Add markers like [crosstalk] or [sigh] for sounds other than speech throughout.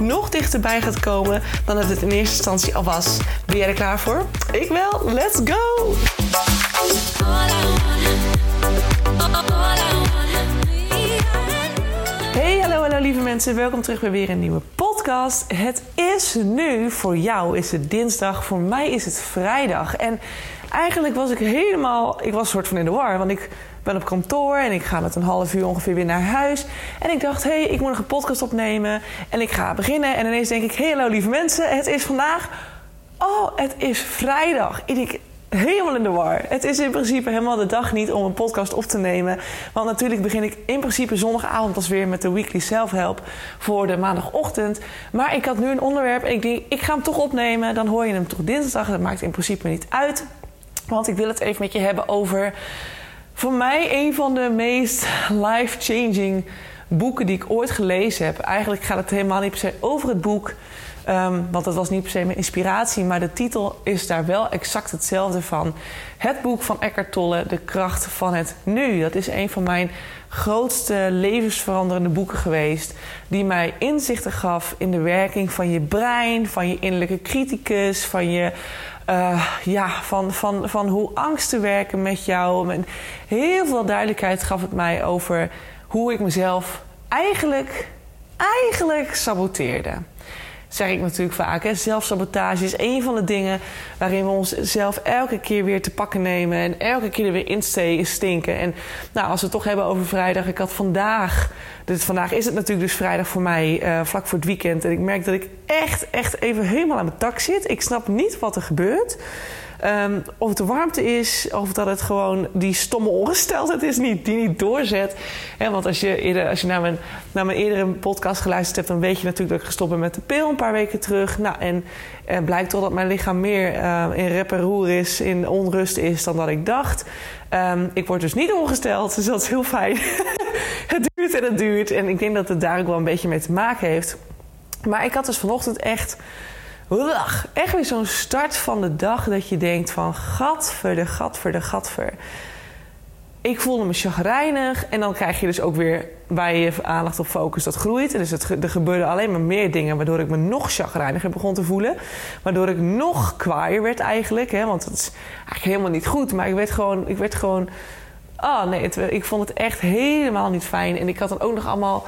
nog dichterbij gaat komen dan het in eerste instantie al was. Ben jij er klaar voor? Ik wel. Let's go! Hey, hallo, hallo lieve mensen. Welkom terug bij weer een nieuwe podcast. Het is nu, voor jou is het dinsdag, voor mij is het vrijdag. En eigenlijk was ik helemaal, ik was soort van in de war, want ik ben op kantoor en ik ga met een half uur ongeveer weer naar huis. En ik dacht, hé, hey, ik moet nog een podcast opnemen en ik ga beginnen. En ineens denk ik, hey, hallo lieve mensen, het is vandaag, oh, het is vrijdag. Ik, helemaal in de war. Het is in principe helemaal de dag niet om een podcast op te nemen. Want natuurlijk begin ik in principe zondagavond pas weer met de weekly self-help voor de maandagochtend. Maar ik had nu een onderwerp en ik denk, ik ga hem toch opnemen. Dan hoor je hem toch dinsdag. Dat maakt in principe niet uit. Want ik wil het even met je hebben over voor mij een van de meest life-changing boeken die ik ooit gelezen heb. Eigenlijk gaat het helemaal niet per se over het boek. Um, want het was niet per se mijn inspiratie, maar de titel is daar wel exact hetzelfde van. Het boek van Eckhart Tolle, De kracht van het nu. Dat is een van mijn grootste levensveranderende boeken geweest. Die mij inzichten gaf in de werking van je brein, van je innerlijke criticus, van je. Uh, ja, van, van, van hoe angsten werken met jou. En heel veel duidelijkheid gaf het mij over hoe ik mezelf eigenlijk, eigenlijk saboteerde zeg ik natuurlijk vaak. Zelfsabotage is een van de dingen waarin we onszelf elke keer weer te pakken nemen en elke keer er weer in stinken. En nou, als we het toch hebben over vrijdag, ik had vandaag, dus vandaag is het natuurlijk dus vrijdag voor mij, uh, vlak voor het weekend. En ik merk dat ik echt, echt even helemaal aan mijn tak zit. Ik snap niet wat er gebeurt. Um, of het de warmte is, of dat het gewoon die stomme ongesteldheid is niet, die niet doorzet. Want als je, als je naar, mijn, naar mijn eerdere podcast geluisterd hebt, dan weet je natuurlijk dat ik gestopt ben met de pil een paar weken terug. Nou, en uh, blijkt toch dat mijn lichaam meer uh, in rep en roer is, in onrust is dan dat ik dacht. Um, ik word dus niet ongesteld, dus dat is heel fijn. [laughs] het duurt en het duurt. En ik denk dat het daar ook wel een beetje mee te maken heeft. Maar ik had dus vanochtend echt Echt weer zo'n start van de dag dat je denkt van gatver de gatver de gatver. Ik voelde me chagrijnig en dan krijg je dus ook weer bij je aandacht op focus dat groeit. Dus het, er gebeurden alleen maar meer dingen waardoor ik me nog chagrijniger begon te voelen. Waardoor ik nog kwaaier werd eigenlijk. Hè, want het is eigenlijk helemaal niet goed. Maar ik werd gewoon... Ik werd gewoon oh nee, ik vond het echt helemaal niet fijn. En ik had dan ook nog allemaal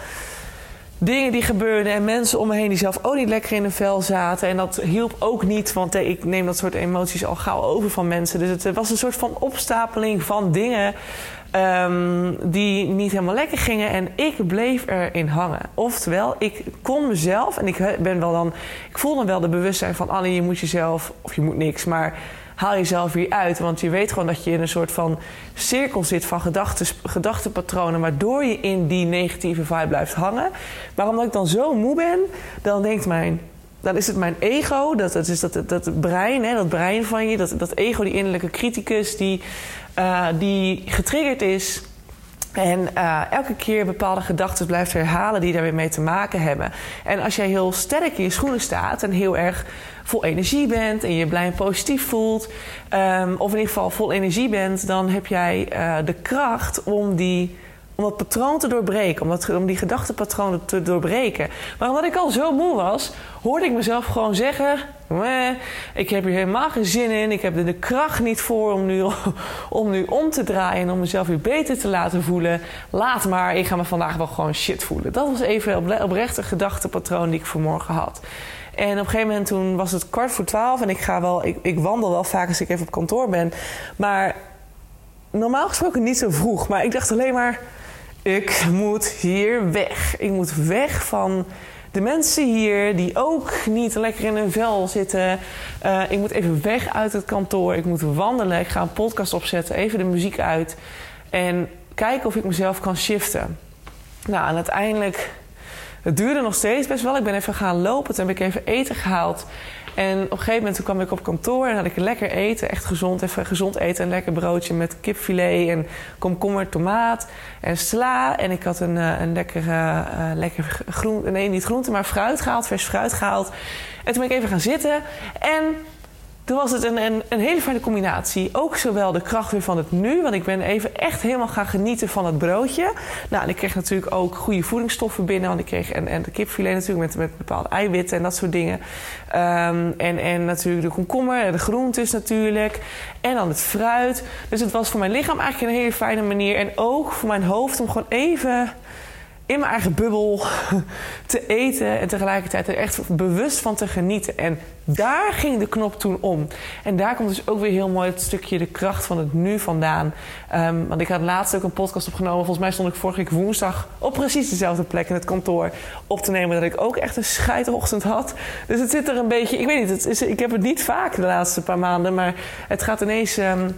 dingen die gebeurden en mensen om me heen die zelf ook niet lekker in hun vel zaten. En dat hielp ook niet, want eh, ik neem dat soort emoties al gauw over van mensen. Dus het was een soort van opstapeling van dingen um, die niet helemaal lekker gingen. En ik bleef erin hangen. Oftewel, ik kon mezelf, en ik ben wel dan, ik voel dan wel de bewustzijn van Annie, je moet jezelf, of je moet niks, maar haal jezelf weer uit. Want je weet gewoon dat je in een soort van cirkel zit van gedachtenpatronen, waardoor je in die negatieve vibe blijft hangen. Maar omdat ik dan zo moe ben, dan denkt mijn. Dan is het mijn ego, dat, dat is dat, dat brein, hè, dat brein van je, dat, dat ego, die innerlijke criticus, die, uh, die getriggerd is en uh, elke keer bepaalde gedachten blijft herhalen die daar weer mee te maken hebben. En als jij heel sterk in je schoenen staat en heel erg vol energie bent en je blij en positief voelt, um, of in ieder geval vol energie bent, dan heb jij uh, de kracht om die om dat patroon te doorbreken, om, dat, om die gedachtenpatronen te doorbreken. Maar omdat ik al zo moe was, hoorde ik mezelf gewoon zeggen: ik heb hier helemaal geen zin in, ik heb er de kracht niet voor om nu, [laughs] om nu om te draaien en om mezelf weer beter te laten voelen. Laat maar, ik ga me vandaag wel gewoon shit voelen. Dat was even oprecht een gedachtepatroon die ik vanmorgen had. En op een gegeven moment toen was het kwart voor twaalf en ik ga wel, ik, ik wandel wel vaak als ik even op kantoor ben. Maar normaal gesproken niet zo vroeg. Maar ik dacht alleen maar ik moet hier weg. Ik moet weg van de mensen hier die ook niet lekker in hun vel zitten. Uh, ik moet even weg uit het kantoor. Ik moet wandelen. Ik ga een podcast opzetten. Even de muziek uit. En kijken of ik mezelf kan shiften. Nou, en uiteindelijk Het duurde nog steeds best wel. Ik ben even gaan lopen. Toen heb ik even eten gehaald. En op een gegeven moment toen kwam ik op kantoor en had ik lekker eten. Echt gezond. Even gezond eten. Een lekker broodje met kipfilet en komkommer, tomaat en sla. En ik had een, eh, een lekkere, uh, lekker groente... Nee, niet groente, maar fruit gehaald. Vers fruit gehaald. En toen ben ik even gaan zitten. En toen was het een, een, een, hele fijne combinatie. Ook zowel de kracht weer van het nu, want ik ben even echt helemaal gaan genieten van het broodje. Nou, en ik kreeg natuurlijk ook goede voedingsstoffen binnen, want ik kreeg en, en de kipfilet natuurlijk met, met bepaalde eiwitten en dat soort dingen. Um, en, en natuurlijk de komkommer, de groentes natuurlijk. En dan het fruit. Dus het was voor mijn lichaam eigenlijk een hele fijne manier. En ook voor mijn hoofd om gewoon even in mijn eigen bubbel [laughs] te eten en tegelijkertijd er echt bewust van te genieten. En daar ging de knop toen om. En daar komt dus ook weer heel mooi het stukje de kracht van het nu vandaan. Um, want ik had laatst ook een podcast opgenomen. Volgens mij stond ik vorige week woensdag op precies dezelfde plek in het kantoor op te nemen. Dat ik ook echt een scheitochtend had. Dus het zit er een beetje. Ik weet niet, het is, ik heb het niet vaak de laatste paar maanden. Maar het gaat ineens. Um,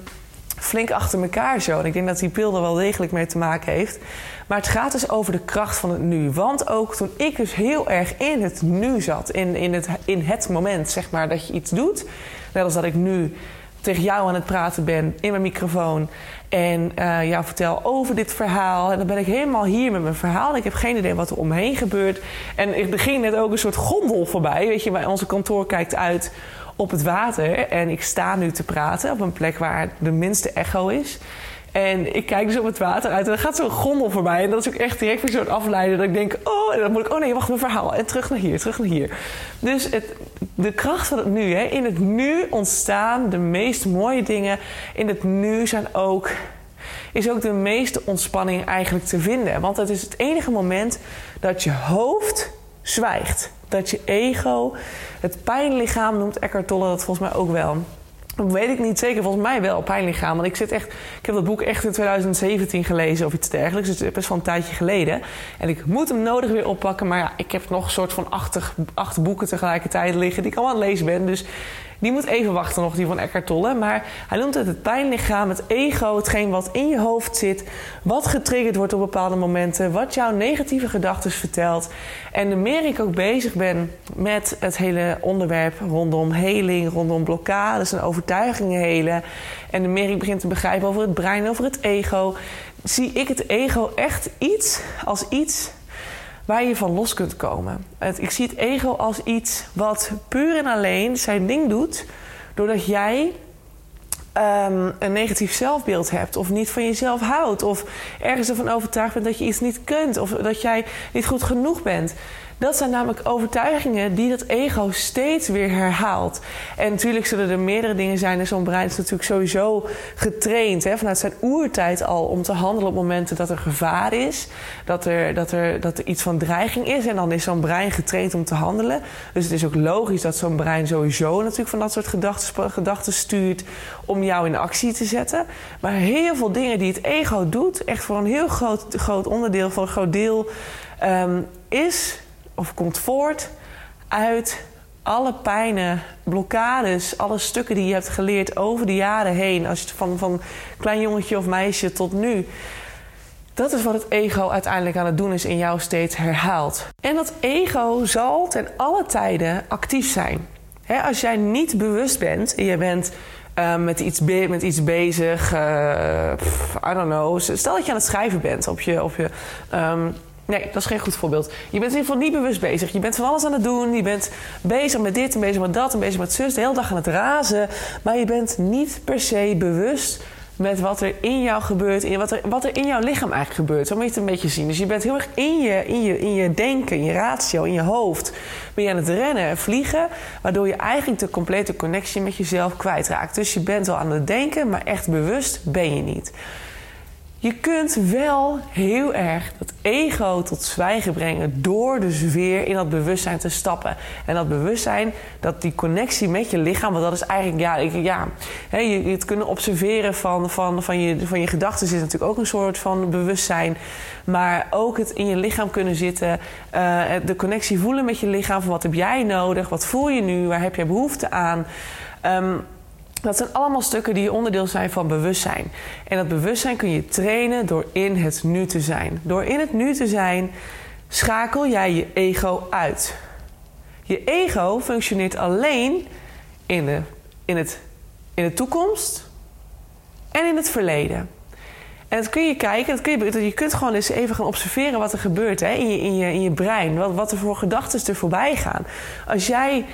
flink achter elkaar zo. En ik denk dat die pil er wel degelijk mee te maken heeft. Maar het gaat dus over de kracht van het nu. Want ook toen ik dus heel erg in het nu zat, in, in, het, in het moment zeg maar, dat je iets doet. Net als dat ik nu tegen jou aan het praten ben in mijn microfoon. En uh, jou vertel over dit verhaal. En dan ben ik helemaal hier met mijn verhaal. Ik heb geen idee wat er omheen gebeurt. En er ging net ook een soort gondel voorbij. Weet je, onze kantoor kijkt uit op het water. En ik sta nu te praten op een plek waar de minste echo is. En ik kijk dus op het water uit en dan gaat zo'n gondel voorbij. En dat is ook echt direct weer zo'n afleiden. Dat ik denk, oh, en dan moet ik, oh nee, wacht, mijn verhaal. En terug naar hier, terug naar hier. Dus het, de kracht van het nu, hè. In het nu ontstaan de meest mooie dingen. In het nu zijn ook, is ook de meeste ontspanning eigenlijk te vinden. Want het is het enige moment dat je hoofd zwijgt. Dat je ego, het pijnlichaam noemt Eckhart Tolle dat volgens mij ook wel weet ik niet zeker, volgens mij wel, pijnlichaam. Want ik zit echt, ik heb dat boek echt in 2017 gelezen of iets dergelijks. Dus het is best wel een tijdje geleden. En ik moet hem nodig weer oppakken. Maar ja, ik heb nog een soort van acht, acht boeken tegelijkertijd liggen die ik allemaal aan het lezen ben. Dus die moet even wachten nog, die van Eckhart Tolle. Maar hij noemt het het pijnlichaam, het ego, hetgeen wat in je hoofd zit. Wat getriggerd wordt op bepaalde momenten. Wat jouw negatieve gedachten vertelt. En de meer ik ook bezig ben met het hele onderwerp rondom heling, rondom blokkades en overtuigingen helen. En de meer ik begin te begrijpen over het brein, over het ego. Zie ik het ego echt iets als iets waar je van los kunt komen. ik zie het ego als iets wat puur en alleen zijn ding doet, doordat jij um, een negatief zelfbeeld hebt, of niet van jezelf houdt, of ergens ervan overtuigd bent dat je iets niet kunt, of dat jij niet goed genoeg bent. Dat zijn namelijk overtuigingen die dat ego steeds weer herhaalt. En natuurlijk zullen er meerdere dingen zijn. En zo'n brein is natuurlijk sowieso getraind hè, vanuit zijn oertijd al om te handelen op momenten dat er gevaar is. Dat er, dat er, dat er iets van dreiging is. En dan is zo'n brein getraind om te handelen. Dus het is ook logisch dat zo'n brein sowieso natuurlijk van dat soort gedachten, gedachten stuurt om jou in actie te zetten. Maar heel veel dingen die het ego doet, echt voor een heel groot, groot onderdeel, voor een groot deel, um, is of komt voort uit alle pijnen, blokkades, alle stukken die je hebt geleerd over de jaren heen, als je van, van klein jongetje of meisje tot nu. Dat is wat het ego uiteindelijk aan het doen is in jou steeds herhaalt. En dat ego zal ten alle tijden actief zijn. als jij niet bewust bent en je bent uh, met, iets met iets bezig, uh, I don't know. Stel dat je aan het schrijven bent op je, op je um, Nee, dat is geen goed voorbeeld. Je bent in ieder geval niet bewust bezig. Je bent van alles aan het doen. Je bent bezig met dit en bezig met dat en bezig met zus. De hele dag aan het razen. Maar je bent niet per se bewust met wat er in jou gebeurt. In wat, er, wat er in jouw lichaam eigenlijk gebeurt. Zo moet je het een beetje zien. Dus je bent heel erg in je, in je, in je denken, in je ratio, in je hoofd. Ben je aan het rennen en vliegen. Waardoor je eigenlijk de complete connectie met jezelf kwijtraakt. Dus je bent wel aan het denken, maar echt bewust ben je niet. Je kunt wel heel erg dat ego tot zwijgen brengen door dus weer in dat bewustzijn te stappen. En dat bewustzijn, dat die connectie met je lichaam, want dat is eigenlijk, ja, ik, ja je, het kunnen observeren van, van, van je, van je gedachten is natuurlijk ook een soort van bewustzijn. Maar ook het in je lichaam kunnen zitten, uh, de connectie voelen met je lichaam van wat heb jij nodig, wat voel je nu, waar heb jij behoefte aan. Um, dat zijn allemaal stukken die onderdeel zijn van bewustzijn. En dat bewustzijn kun je trainen door in het nu te zijn. Door in het nu te zijn schakel jij je ego uit. Je ego functioneert alleen in de, in het, in de toekomst en in het verleden. En dat kun je kijken, dat kun je, je kunt gewoon eens even gaan observeren wat er gebeurt hè, in, je, in, je, in je brein. Wat, wat er voor gedachten er voorbij gaan. Als jij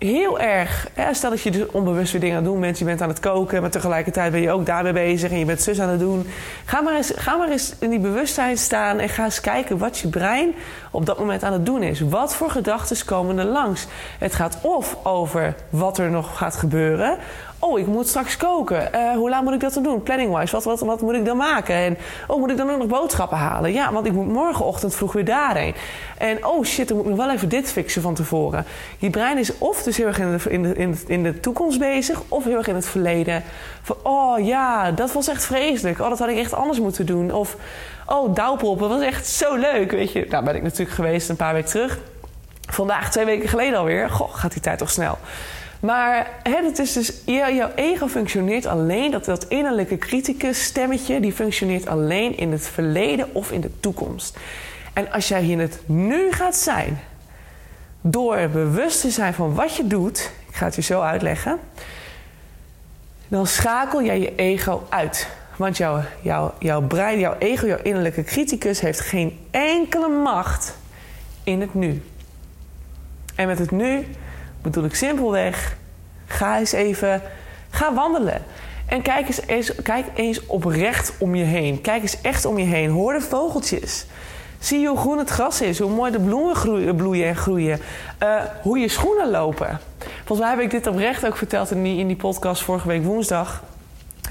heel erg. Hè, stel dat je dus onbewust weer dingen aan het doen bent. Je bent aan het koken, maar tegelijkertijd ben je ook daarmee bezig. En je bent zus aan het doen. Ga maar, eens, ga maar eens in die bewustzijn staan. En ga eens kijken wat je brein op dat moment aan het doen is. Wat voor gedachten komen er langs? Het gaat of over wat er nog gaat gebeuren. Oh, ik moet straks koken. Uh, hoe laat moet ik dat dan doen? Planning-wise, wat, wat, wat moet ik dan maken? En oh, moet ik dan ook nog boodschappen halen? Ja, want ik moet morgenochtend vroeg weer daarheen. En oh shit, dan moet ik nog wel even dit fixen van tevoren. Je brein is of dus heel erg in de, in in de, toekomst bezig, of heel erg in het verleden. Oh ja, dat was echt vreselijk. Oh, dat had ik echt anders moeten doen. Of oh, douwproppen, dat was echt zo leuk. Weet je, nou ben ik natuurlijk geweest een paar weken terug. Vandaag, twee weken geleden alweer. Goh, gaat die tijd toch snel. Maar het is dus, jouw ego functioneert alleen, dat, dat innerlijke criticus stemmetje, die functioneert alleen in het verleden of in de toekomst. En als jij in het nu gaat zijn, door bewust te zijn van wat je doet, ik ga het je zo uitleggen, dan schakel jij je ego uit. Want jouw, jouw, jouw brein, jouw ego, jouw innerlijke criticus heeft geen enkele macht in het nu. En met het nu bedoel ik simpelweg, ga eens even, ga wandelen. En kijk eens, eens, kijk eens oprecht om je heen. Kijk eens echt om je heen. Hoor de vogeltjes. Zie hoe groen het gras is, hoe mooi de bloemen groeien, bloeien en groeien. Uh, hoe je schoenen lopen. Volgens mij heb ik dit oprecht ook verteld in die, in die podcast vorige week woensdag.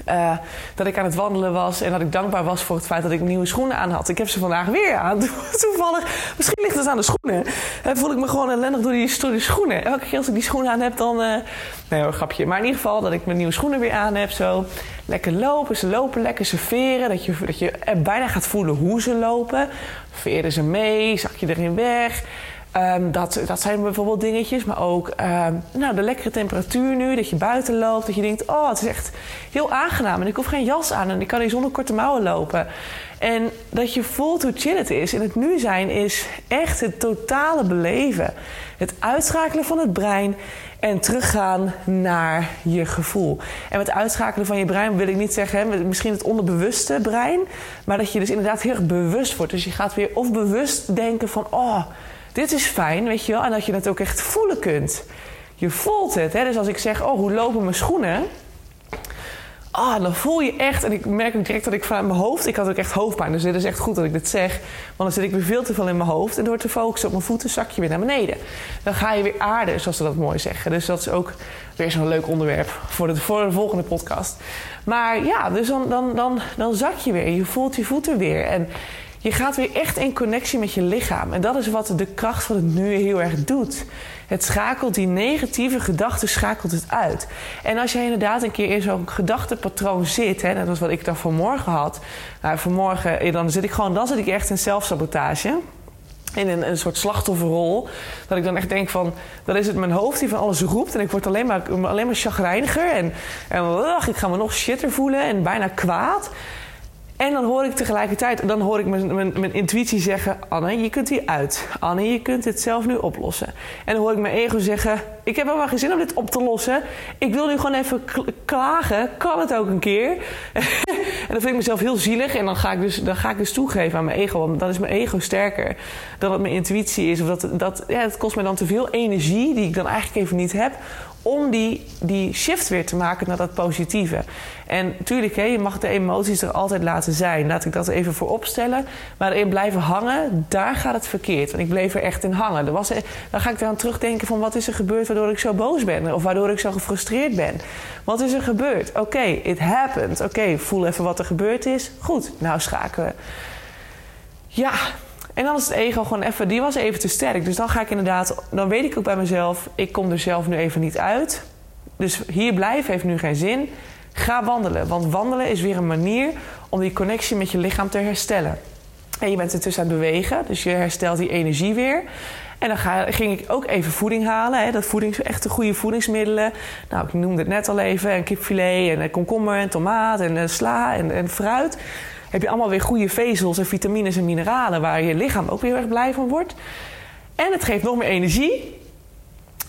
Uh, dat ik aan het wandelen was en dat ik dankbaar was voor het feit dat ik nieuwe schoenen aan had. Ik heb ze vandaag weer aan. [laughs] Toevallig, misschien ligt het aan de schoenen. Dan voel ik me gewoon ellendig door die, door schoenen. Elke keer als ik die schoenen aan heb, dan. Uh, nee hoor, grapje. Maar in ieder geval dat ik mijn nieuwe schoenen weer aan heb. Zo lekker lopen. Ze lopen lekker, ze veren. Dat je, dat je bijna gaat voelen hoe ze lopen. Veren ze mee, zak je erin weg. Um, dat, dat zijn bijvoorbeeld dingetjes. Maar ook um, nou, de lekkere temperatuur nu. Dat je buiten loopt. Dat je denkt, oh, het is echt heel aangenaam. En ik hoef geen jas aan. En ik kan hier zonder korte mouwen lopen. En dat je voelt hoe chill het is. En het nu zijn is echt het totale beleven. Het uitschakelen van het brein en teruggaan naar je gevoel. En met uitschakelen van je brein wil ik niet zeggen, misschien het onderbewuste brein, maar dat je dus inderdaad heel bewust wordt. Dus je gaat weer of bewust denken van, oh, dit is fijn, weet je wel. En dat je het ook echt voelen kunt. Je voelt het. Hè? Dus als ik zeg, oh, hoe lopen mijn schoenen? Ah, dan voel je echt, en ik merk ook direct dat ik vanuit mijn hoofd, ik had ook echt hoofdpijn, dus dit is echt goed dat ik dit zeg, want dan zit ik weer veel te veel in mijn hoofd en door te focussen op mijn voeten zak je weer naar beneden. Dan ga je weer aarden, zoals ze dat mooi zeggen. Dus dat is ook weer zo'n leuk onderwerp voor de, voor de volgende podcast. Maar ja, dus dan, dan, dan, dan zak je weer, je voelt je voeten weer en je gaat weer echt in connectie met je lichaam. En dat is wat de kracht van het nu heel erg doet. Het schakelt die negatieve gedachten schakelt het uit. En als jij inderdaad een keer in zo'n gedachtenpatroon zit, hè, dat was wat ik dan vanmorgen had. Nou, vanmorgen eh, dan zit ik gewoon, dan zit ik echt in zelfsabotage in een, een, soort slachtofferrol. Dat ik dan echt denk van, dan is het mijn hoofd die van alles roept. En ik word alleen maar, alleen maar chagrijniger. En, en ik ga me nog shitter voelen en bijna kwaad. En dan hoor ik tegelijkertijd, dan hoor ik mijn, mijn, mijn, intuïtie zeggen: Anne, je kunt hier uit. Anne, je kunt dit zelf nu oplossen. En dan hoor ik mijn ego zeggen: Ik heb helemaal geen zin om dit op te lossen. Ik wil nu gewoon even klagen. Kan het ook een keer? [laughs] en dan vind ik mezelf heel zielig. En dan ga ik dus, dan ga ik dus toegeven aan mijn ego. Want dan is mijn ego sterker dan dat mijn intuïtie is. Of dat, dat, ja, het kost me dan te veel energie, die ik dan eigenlijk even niet heb om die, die shift weer te maken naar dat positieve. En natuurlijk, je mag de emoties er altijd laten zijn. Laat ik dat even voor opstellen. Maar erin blijven hangen, daar gaat het verkeerd. Want ik bleef er echt in hangen. Er was, dan ga ik eraan terugdenken van wat is er gebeurd waardoor ik zo boos ben. Of waardoor ik zo gefrustreerd ben. Wat is er gebeurd? Oké, it happened. Oké, voel even wat er gebeurd is. Goed, nou schakelen. Ja, en dan is het ego gewoon even, die was even te sterk. Dus dan ga ik inderdaad, dan weet ik ook bij mezelf, ik kom er zelf nu even niet uit. Dus hier blijven heeft nu geen zin. Ga wandelen, want wandelen is weer een manier om die connectie met je lichaam te herstellen. En je bent ertussen aan het bewegen, dus je herstelt die energie weer. En dan ga, ging ik ook even voeding halen. Hè, dat voedings, echte goede voedingsmiddelen. Nou, ik noemde het net al even. En kipfilet en komkommer en tomaat en sla en, en fruit. Heb je allemaal weer goede vezels en vitamines en mineralen waar je lichaam ook weer erg blij van wordt. En het geeft nog meer energie.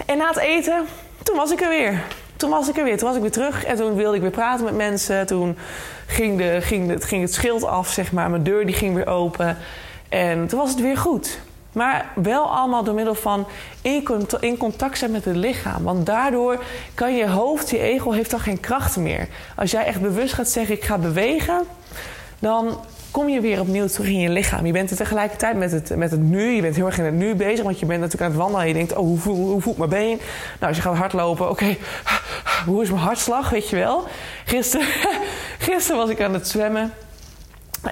En na het eten, toen was ik er weer. Toen was ik er weer. Toen was ik weer terug en toen wilde ik weer praten met mensen. Toen ging, de, ging, de, ging het schild af, zeg maar. Mijn deur die ging weer open. En toen was het weer goed. Maar wel allemaal door middel van in contact zijn met het lichaam. Want daardoor kan je hoofd, je ego, heeft dan geen kracht meer. Als jij echt bewust gaat zeggen: ik ga bewegen, dan kom je weer opnieuw terug in je lichaam. Je bent er tegelijkertijd met het, met het nu. Je bent heel erg in het nu bezig, want je bent natuurlijk aan het wandelen. En je denkt, oh, hoe, voelt, hoe voelt mijn been? Nou, als je gaat hardlopen, oké, hoe is mijn hartslag, weet je wel? Gisteren, [laughs] gisteren was ik aan het zwemmen.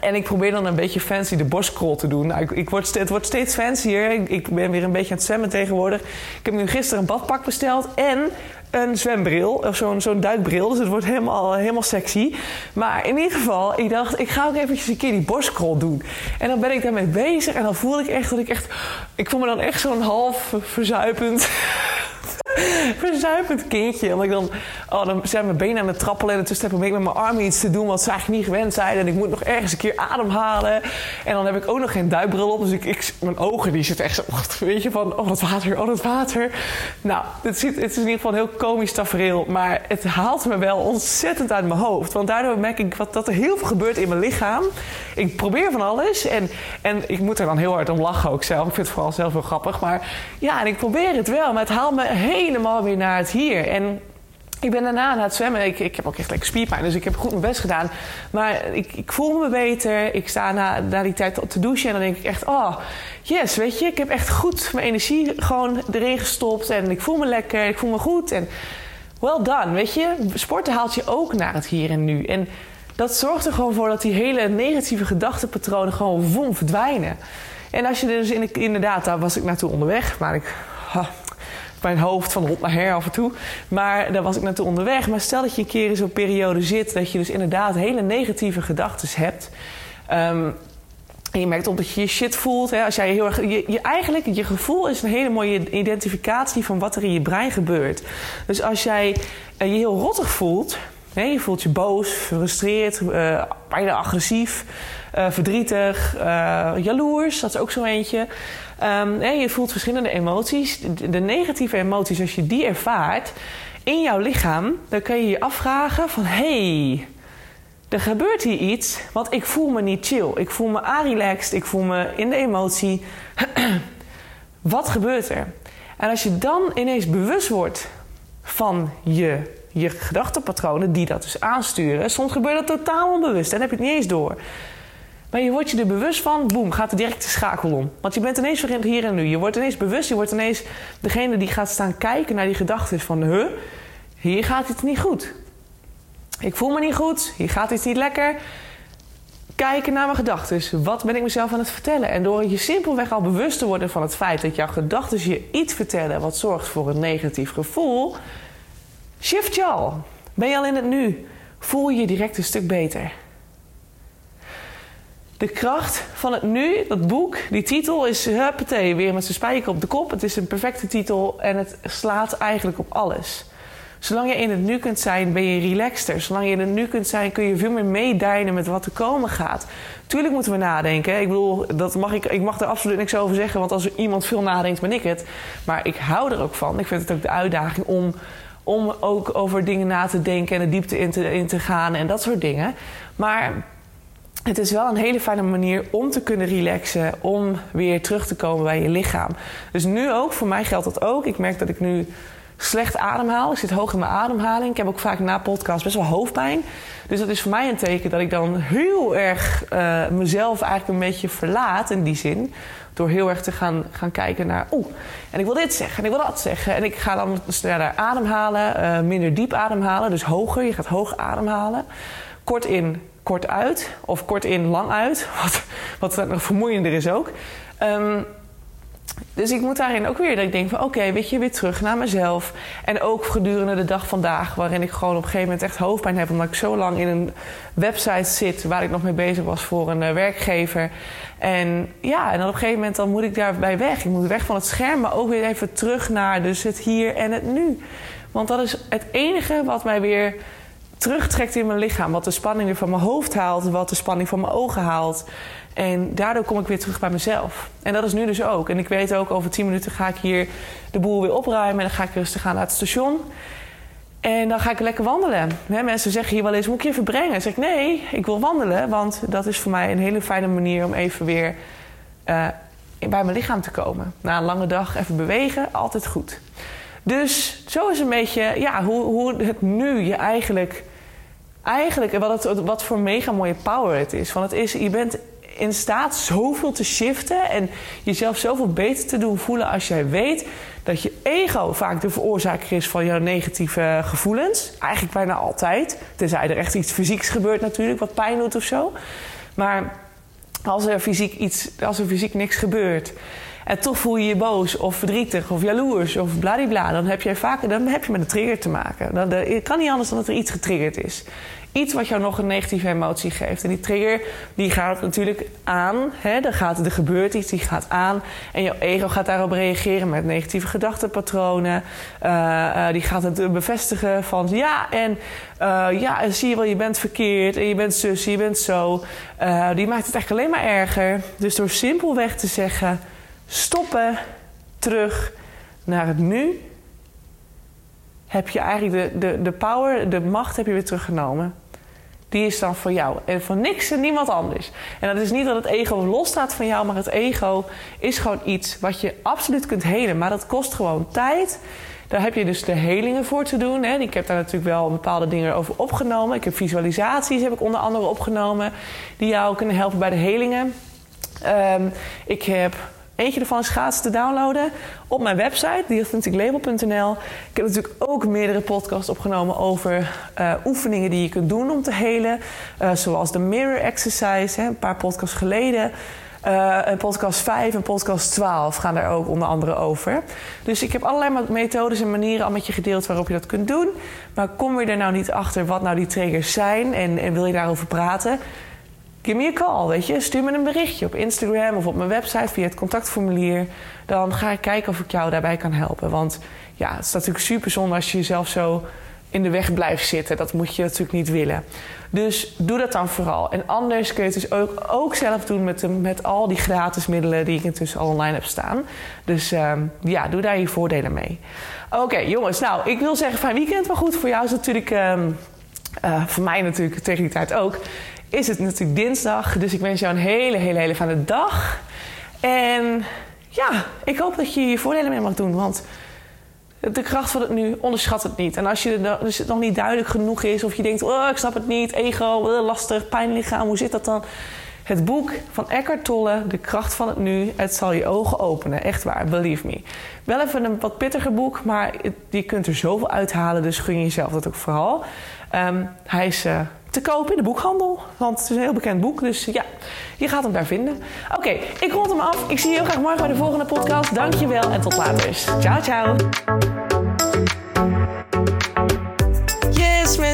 En ik probeer dan een beetje fancy de borstkrol te doen. Nou, ik, ik word, het wordt steeds fancier. Ik, ik, ben weer een beetje aan het zwemmen tegenwoordig. Ik heb nu gisteren een badpak besteld en een zwembril, of zo'n zo'n duikbril. Dus het wordt helemaal, helemaal sexy. Maar in ieder geval, ik dacht, ik ga ook eventjes een keer die borstkrol doen. En dan ben ik daarmee bezig en dan voel ik echt dat ik echt... Ik voel me dan echt zo'n half verzuipend [laughs] verzuipend kindje. Omdat ik dan, oh, dan zijn mijn benen aan het trappelen. En tussen heb ik met mijn armen iets te doen wat ze eigenlijk niet gewend zijn. En ik moet nog ergens een keer ademhalen. En dan heb ik ook nog geen duikbril op. Dus ik, mijn ogen die zitten echt zo, weet je, van oh dat water, oh dat water. Nou, het, het is in ieder geval een heel komisch tafereel. Maar het haalt me wel ontzettend uit mijn hoofd. Want daardoor merk ik wat, dat er heel veel gebeurt in mijn lichaam. Ik probeer van alles. En, en ik moet er dan heel hard om lachen ook zelf. Ik vind het vooral zelf heel grappig. Maar ja, en ik probeer het wel. Maar het haalt me helemaal weer naar het hier. En ik ben daarna na het zwemmen. Ik, ik heb ook echt lekker spierpijn, dus ik heb goed mijn best gedaan. Maar ik, ik voel me beter. Ik sta na, na die tijd te douchen en dan denk ik echt: oh, yes, weet je, ik heb echt goed mijn energie gewoon erin gestopt. En ik voel me lekker, ik voel me goed. En well done, weet je. Sporten haalt je ook naar het hier en nu. En dat zorgt er gewoon voor dat die hele negatieve gedachtenpatronen gewoon wom verdwijnen. En als je dus in, inderdaad, daar was ik naartoe onderweg, maar ik mijn hoofd van hond naar her af en toe. Maar daar was ik naartoe onderweg. Maar stel dat je een keer in zo'n periode zit dat je dus inderdaad hele negatieve gedachten hebt. Um, en je merkt op dat je je shit voelt. Hè, als jij heel erg, je, je, eigenlijk, je gevoel is een hele mooie identificatie van wat er in je brein gebeurt. Dus als jij uh, je heel rottig voelt, hè, je voelt je boos, gefrustreerd, uh, bijna agressief, uh, verdrietig, jaloers, dat is ook zo eentje. Um, je voelt verschillende emoties. De, negatieve emoties, als je die ervaart in jouw lichaam, dan kan je je afvragen van hey, er gebeurt hier iets, want ik voel me niet chill. Ik voel me relaxed, ik voel me in de emotie. [clears throat] Wat gebeurt er? En als je dan ineens bewust wordt van je, je gedachtenpatronen die dat dus aansturen, soms gebeurt dat totaal onbewust en heb je het niet eens door. Maar je wordt je er bewust van, boem, gaat er direct de schakel om. Want je bent ineens hier en nu. Je wordt ineens bewust, je wordt ineens degene die gaat staan kijken naar die gedachten van... Huh, hier gaat iets niet goed. Ik voel me niet goed, hier gaat iets niet lekker. Kijken naar mijn gedachten. Wat ben ik mezelf aan het vertellen? En door je simpelweg al bewust te worden van het feit dat jouw gedachten je iets vertellen wat zorgt voor een negatief gevoel, shift je al. Ben je al in het nu? Voel je je direct een stuk beter. De kracht van het nu, dat boek, die titel is huppatee, weer met zijn spijker op de kop. Het is een perfecte titel en het slaat eigenlijk op alles. Zolang je in het nu kunt zijn, ben je relaxter. Zolang je in het nu kunt zijn, kun je veel meer meedijnen met wat er komen gaat. Tuurlijk moeten we nadenken. Ik bedoel, dat mag ik, ik mag er absoluut niks over zeggen, want als er iemand veel nadenkt, ben ik het. Maar ik hou er ook van. Ik vind het ook de uitdaging om, om ook over dingen na te denken en de diepte te, in te gaan en dat soort dingen. Maar het is wel een hele fijne manier om te kunnen relaxen, om weer terug te komen bij je lichaam. Dus nu ook, voor mij geldt dat ook. Ik merk dat ik nu slecht ademhaal. Ik zit hoog in mijn ademhaling. Ik heb ook vaak na podcast best wel hoofdpijn. Dus dat is voor mij een teken dat ik dan heel erg uh, mezelf eigenlijk een beetje verlaat in die zin. Door heel erg te gaan, gaan kijken naar, oeh, en ik wil dit zeggen en ik wil dat zeggen. En ik ga dan sneller ademhalen, uh, minder diep ademhalen. Dus hoger, je gaat hoog ademhalen. Kort in, kort uit. Of kort in, lang uit. [laughs] Wat, wat nog vermoeiender is ook. Um, dus ik moet daarin ook weer dat ik denk van oké, weet je, weer terug naar mezelf. En ook gedurende de dag vandaag, waarin ik gewoon op een gegeven moment echt hoofdpijn heb. Omdat ik zo lang in een website zit waar ik nog mee bezig was voor een uh, werkgever. En ja, en dan op een gegeven moment dan moet ik daarbij weg. Ik moet weg van het scherm, maar ook weer even terug naar dus het hier en het nu. Want dat is het enige wat mij weer terugtrekt in mijn lichaam. Wat de spanning weer van mijn hoofd haalt, wat de spanning van mijn ogen haalt. En daardoor kom ik weer terug bij mezelf. En dat is nu dus ook. En ik weet ook, over 10 minuten ga ik hier de boel weer opruimen. En dan ga ik rustig gaan naar het station. En dan ga ik lekker wandelen. mensen zeggen hier wel eens, moet ik je even brengen? Dan zeg ik, nee, ik wil wandelen. Want dat is voor mij een hele fijne manier om even weer uh, bij mijn lichaam te komen. Na een lange dag even bewegen, altijd goed. Dus zo is een beetje ja, hoe, hoe het nu je eigenlijk... Eigenlijk, wat, het, wat voor mega mooie power het is. Want het is, je bent in staat zoveel te shiften en jezelf zoveel beter te doen voelen als jij weet dat je ego vaak de veroorzaker is van jouw negatieve gevoelens. Eigenlijk bijna altijd. Tenzij er echt iets fysieks gebeurt natuurlijk, wat pijn doet of zo. Maar als er fysiek, iets, als er fysiek niks gebeurt en toch voel je je boos of verdrietig of jaloers of bladibla, dan heb je vaak dan heb je met een trigger te maken. Dan, kan niet anders dan dat er iets getriggerd is iets wat jou nog een negatieve emotie geeft. En die trigger die gaat natuurlijk aan. Hè? Er, gaat, er gebeurt iets, die gaat aan. En jouw ego gaat daarop reageren met negatieve gedachtenpatronen. Uh, die gaat het bevestigen van ja, en uh, ja, zie je wel, je bent verkeerd. En je bent zus, je bent zo. die maakt het echt alleen maar erger. Dus door simpelweg te zeggen: stoppen, terug naar het nu heb je eigenlijk de, de, de power, de macht heb je weer teruggenomen. Die is dan voor jou en voor niks en niemand anders. En dat is niet dat het ego losstaat van jou, maar het ego is gewoon iets wat je absoluut kunt helen. Maar dat kost gewoon tijd. Daar heb je dus de helingen voor te doen. Hè. Ik heb daar natuurlijk wel bepaalde dingen over opgenomen. Ik heb visualisaties heb ik onder andere opgenomen. Die jou kunnen helpen bij de helingen. Um, ik heb Eentje ervan is gratis te downloaden op mijn website, theauthenticlabel.nl. Ik heb natuurlijk ook meerdere podcasts opgenomen over uh, oefeningen die je kunt doen om te helen. Uh, zoals de Mirror Exercise, hè, een paar podcasts geleden. Uh, podcast 5 en podcast 12 gaan daar ook onder andere over. Dus ik heb allerlei methodes en manieren al met je gedeeld waarop je dat kunt doen. Maar kom je er nou niet achter wat nou die triggers zijn en, en wil je daarover praten? Give me a call, weet je. Stuur me een berichtje op Instagram of op mijn website via het contactformulier. Dan ga ik kijken of ik jou daarbij kan helpen. Want ja, het is natuurlijk super zonde als je jezelf zo in de weg blijft zitten. Dat moet je natuurlijk niet willen. Dus doe dat dan vooral. En anders kun je het dus ook, ook zelf doen met, de, met al die gratis middelen die ik intussen al online heb staan. Dus ehm, ja, doe daar je voordelen mee. Oké, jongens. Nou, ik wil zeggen fijn weekend. Maar goed, voor jou is natuurlijk... Um, uh, voor mij natuurlijk tegen die tijd ook is het natuurlijk dinsdag. Dus ik wens jou een hele, hele, hele fijne dag. En ja, ik hoop dat je je voordelen mee mag doen. Want de kracht van het nu, onderschat het niet. En als je dus het nog niet duidelijk genoeg is... of je denkt, oh, ik snap het niet, ego, eh, lastig, pijnlichaam, hoe zit dat dan? Het boek van Eckhart Tolle, De kracht van het nu, het zal je ogen openen. Echt waar, believe me. Wel even een wat pittiger boek, maar je kunt er zoveel uithalen. Dus gun jezelf dat ook vooral. Um, hij is... Uh, te kopen in de boekhandel. Want het is een heel bekend boek. Dus ja, je gaat hem daar vinden. Oké, ik rond hem af. Ik zie je heel graag morgen bij de volgende podcast. Dankjewel en tot later. Ciao, ciao.